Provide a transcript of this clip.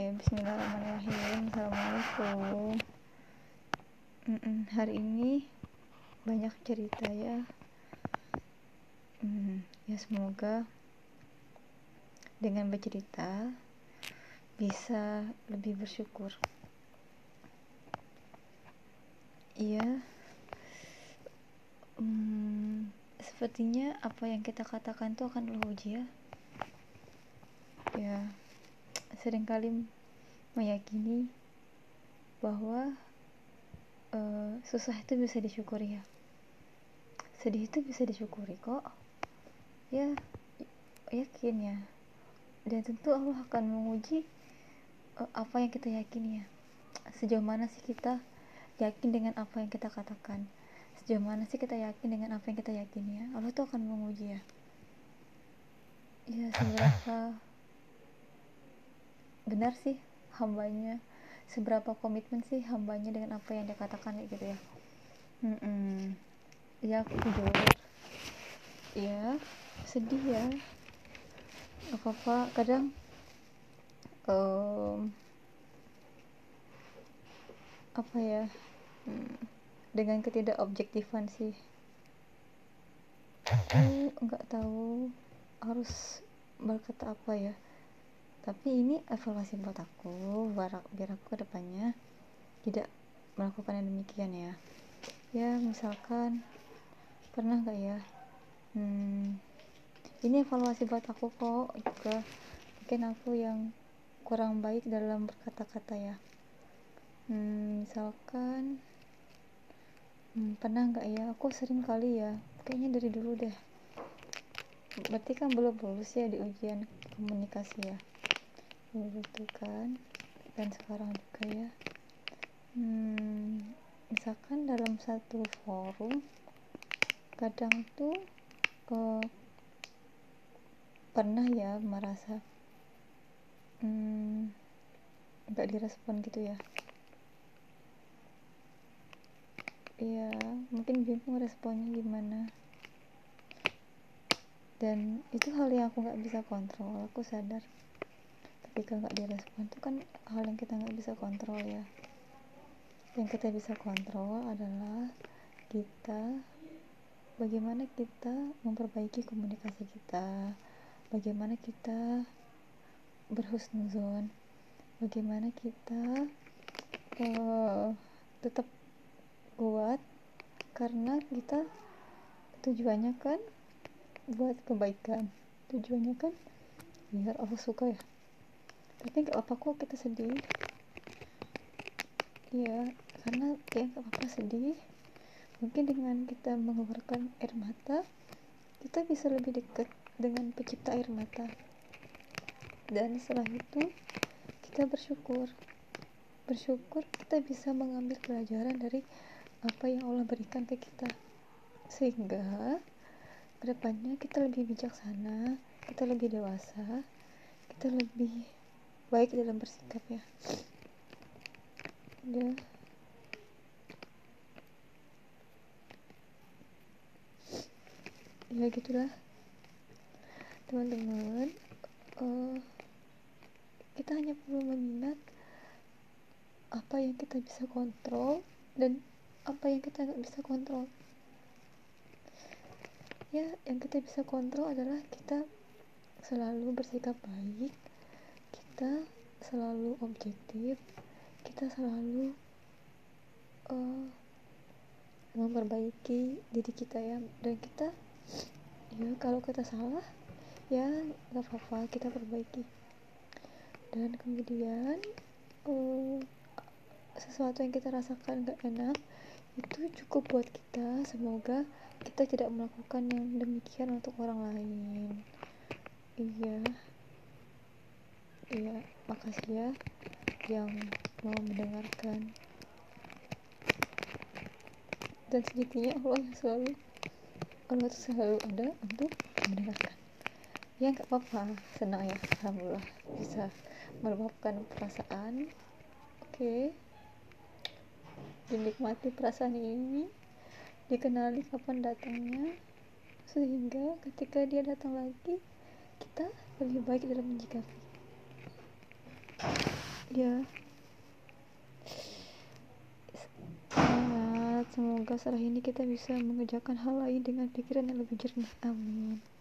Oke, bismillahirrahmanirrahim. Assalamualaikum. Mm-mm, hari ini banyak cerita ya. Mm, ya semoga dengan bercerita bisa lebih bersyukur. Iya. Mm, sepertinya apa yang kita katakan itu akan teruji ya. Ya sering kali meyakini bahwa uh, susah itu bisa disyukuri ya. Sedih itu bisa disyukuri kok. Ya yakin ya. Dan tentu Allah akan menguji uh, apa yang kita yakini ya. Sejauh mana sih kita yakin dengan apa yang kita katakan? Sejauh mana sih kita yakin dengan apa yang kita yakini ya? Allah tuh akan menguji ya. Ya seberapa benar sih hambanya. Seberapa komitmen sih hambanya dengan apa yang dia katakan gitu ya? Mm -mm. ya aku jujur ya sedih ya. Apa apa kadang um, apa ya? Hmm, dengan ketidakobjektifan sih. Aku nggak tahu harus berkata apa ya tapi ini evaluasi buat aku biar aku ke depannya tidak melakukan yang demikian ya. Ya misalkan pernah nggak ya? Hmm, ini evaluasi buat aku kok juga mungkin aku yang kurang baik dalam berkata-kata ya. Hmm, misalkan hmm, pernah nggak ya? Aku sering kali ya kayaknya dari dulu deh. Berarti kan belum lulus ya di ujian komunikasi ya gitu kan. Dan sekarang juga ya. Hmm, misalkan dalam satu forum kadang tuh uh, pernah ya merasa hmm, nggak direspon gitu ya. Iya mungkin bingung responnya gimana. Dan itu hal yang aku nggak bisa kontrol aku sadar ketika nggak direspon itu kan hal yang kita nggak bisa kontrol ya. Yang kita bisa kontrol adalah kita bagaimana kita memperbaiki komunikasi kita. Bagaimana kita berhusnuzon. Bagaimana kita uh, tetap kuat. Karena kita tujuannya kan buat kebaikan. Tujuannya kan biar Allah suka ya tapi nggak apa kok kita sedih. Iya karena ya nggak apa-apa sedih. Mungkin dengan kita mengeluarkan air mata kita bisa lebih dekat dengan pencipta air mata. Dan setelah itu kita bersyukur. Bersyukur kita bisa mengambil pelajaran dari apa yang Allah berikan ke kita. Sehingga ke depannya kita lebih bijaksana kita lebih dewasa kita lebih baik dalam bersikap ya udah. Ya gitulah. Teman-teman uh, kita hanya perlu mengingat apa yang kita bisa kontrol dan apa yang kita nggak bisa kontrol. Ya yang kita bisa kontrol adalah kita selalu bersikap baik kita selalu objektif kita selalu uh, memperbaiki diri kita ya. Dan kita ya kalau kita salah ya nggak apa-apa kita perbaiki. Dan kemudian uh, sesuatu yang kita rasakan gak enak itu cukup buat kita. Semoga kita tidak melakukan yang demikian untuk orang lain. Iya Iya, makasih ya yang mau mendengarkan. Dan segitunya Allah selalu Allah selalu ada untuk mendengarkan. Ya nggak apa-apa, senang ya, alhamdulillah bisa meluapkan perasaan. Oke, okay. dinikmati perasaan ini, dikenali kapan datangnya, sehingga ketika dia datang lagi, kita lebih baik dalam menyikapi. Ya. Semangat semoga setelah ini kita bisa mengerjakan hal lain dengan pikiran yang lebih jernih. Amin